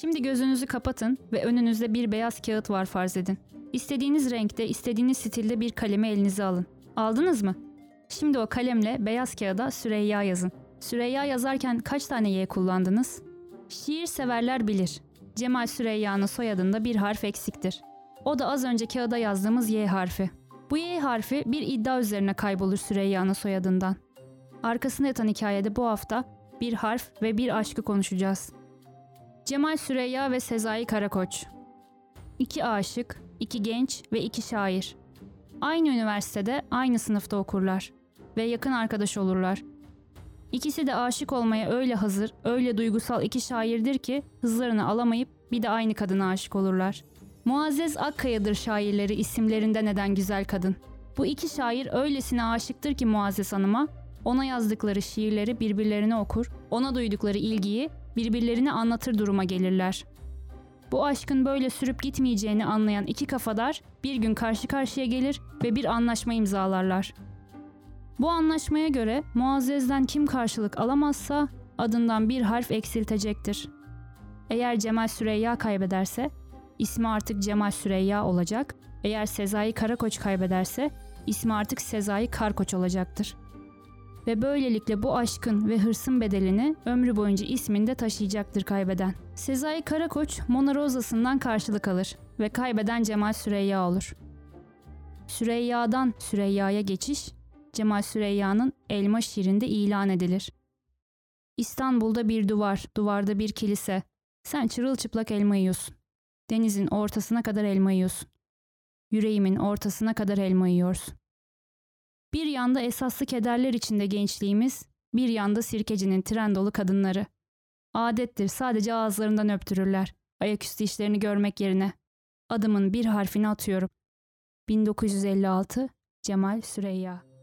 Şimdi gözünüzü kapatın ve önünüzde bir beyaz kağıt var farz edin. İstediğiniz renkte, istediğiniz stilde bir kalemi elinize alın. Aldınız mı? Şimdi o kalemle beyaz kağıda Süreyya yazın. Süreyya yazarken kaç tane Y kullandınız? Şiir severler bilir. Cemal Süreyya'nın soyadında bir harf eksiktir. O da az önce kağıda yazdığımız Y harfi. Bu Y harfi bir iddia üzerine kaybolur Süreyya'nın soyadından. Arkasında yatan hikayede bu hafta bir harf ve bir aşkı konuşacağız. Cemal Süreyya ve Sezai Karakoç. İki aşık, iki genç ve iki şair. Aynı üniversitede, aynı sınıfta okurlar ve yakın arkadaş olurlar. İkisi de aşık olmaya öyle hazır, öyle duygusal iki şairdir ki hızlarını alamayıp bir de aynı kadına aşık olurlar. Muazzez Akkaya'dır şairleri isimlerinde neden güzel kadın. Bu iki şair öylesine aşıktır ki Muazzez Hanım'a, ona yazdıkları şiirleri birbirlerine okur, ona duydukları ilgiyi birbirlerine anlatır duruma gelirler. Bu aşkın böyle sürüp gitmeyeceğini anlayan iki kafadar bir gün karşı karşıya gelir ve bir anlaşma imzalarlar. Bu anlaşmaya göre Muazzez'den kim karşılık alamazsa adından bir harf eksiltecektir. Eğer Cemal Süreyya kaybederse ismi artık Cemal Süreyya olacak. Eğer Sezai Karakoç kaybederse ismi artık Sezai Karkoç olacaktır. Ve böylelikle bu aşkın ve hırsın bedelini ömrü boyunca isminde taşıyacaktır kaybeden. Sezai Karakoç Mona Rosa'sından karşılık alır ve kaybeden Cemal Süreyya olur. Süreyya'dan Süreyya'ya geçiş Cemal Süreyya'nın Elma şiirinde ilan edilir. İstanbul'da bir duvar, duvarda bir kilise. Sen çırılçıplak elma yiyorsun. Denizin ortasına kadar elma yiyorsun. Yüreğimin ortasına kadar elma yiyorsun. Bir yanda esaslı kederler içinde gençliğimiz, bir yanda sirkecinin tren dolu kadınları. Adettir sadece ağızlarından öptürürler. Ayaküstü işlerini görmek yerine. Adımın bir harfini atıyorum. 1956 Cemal Süreyya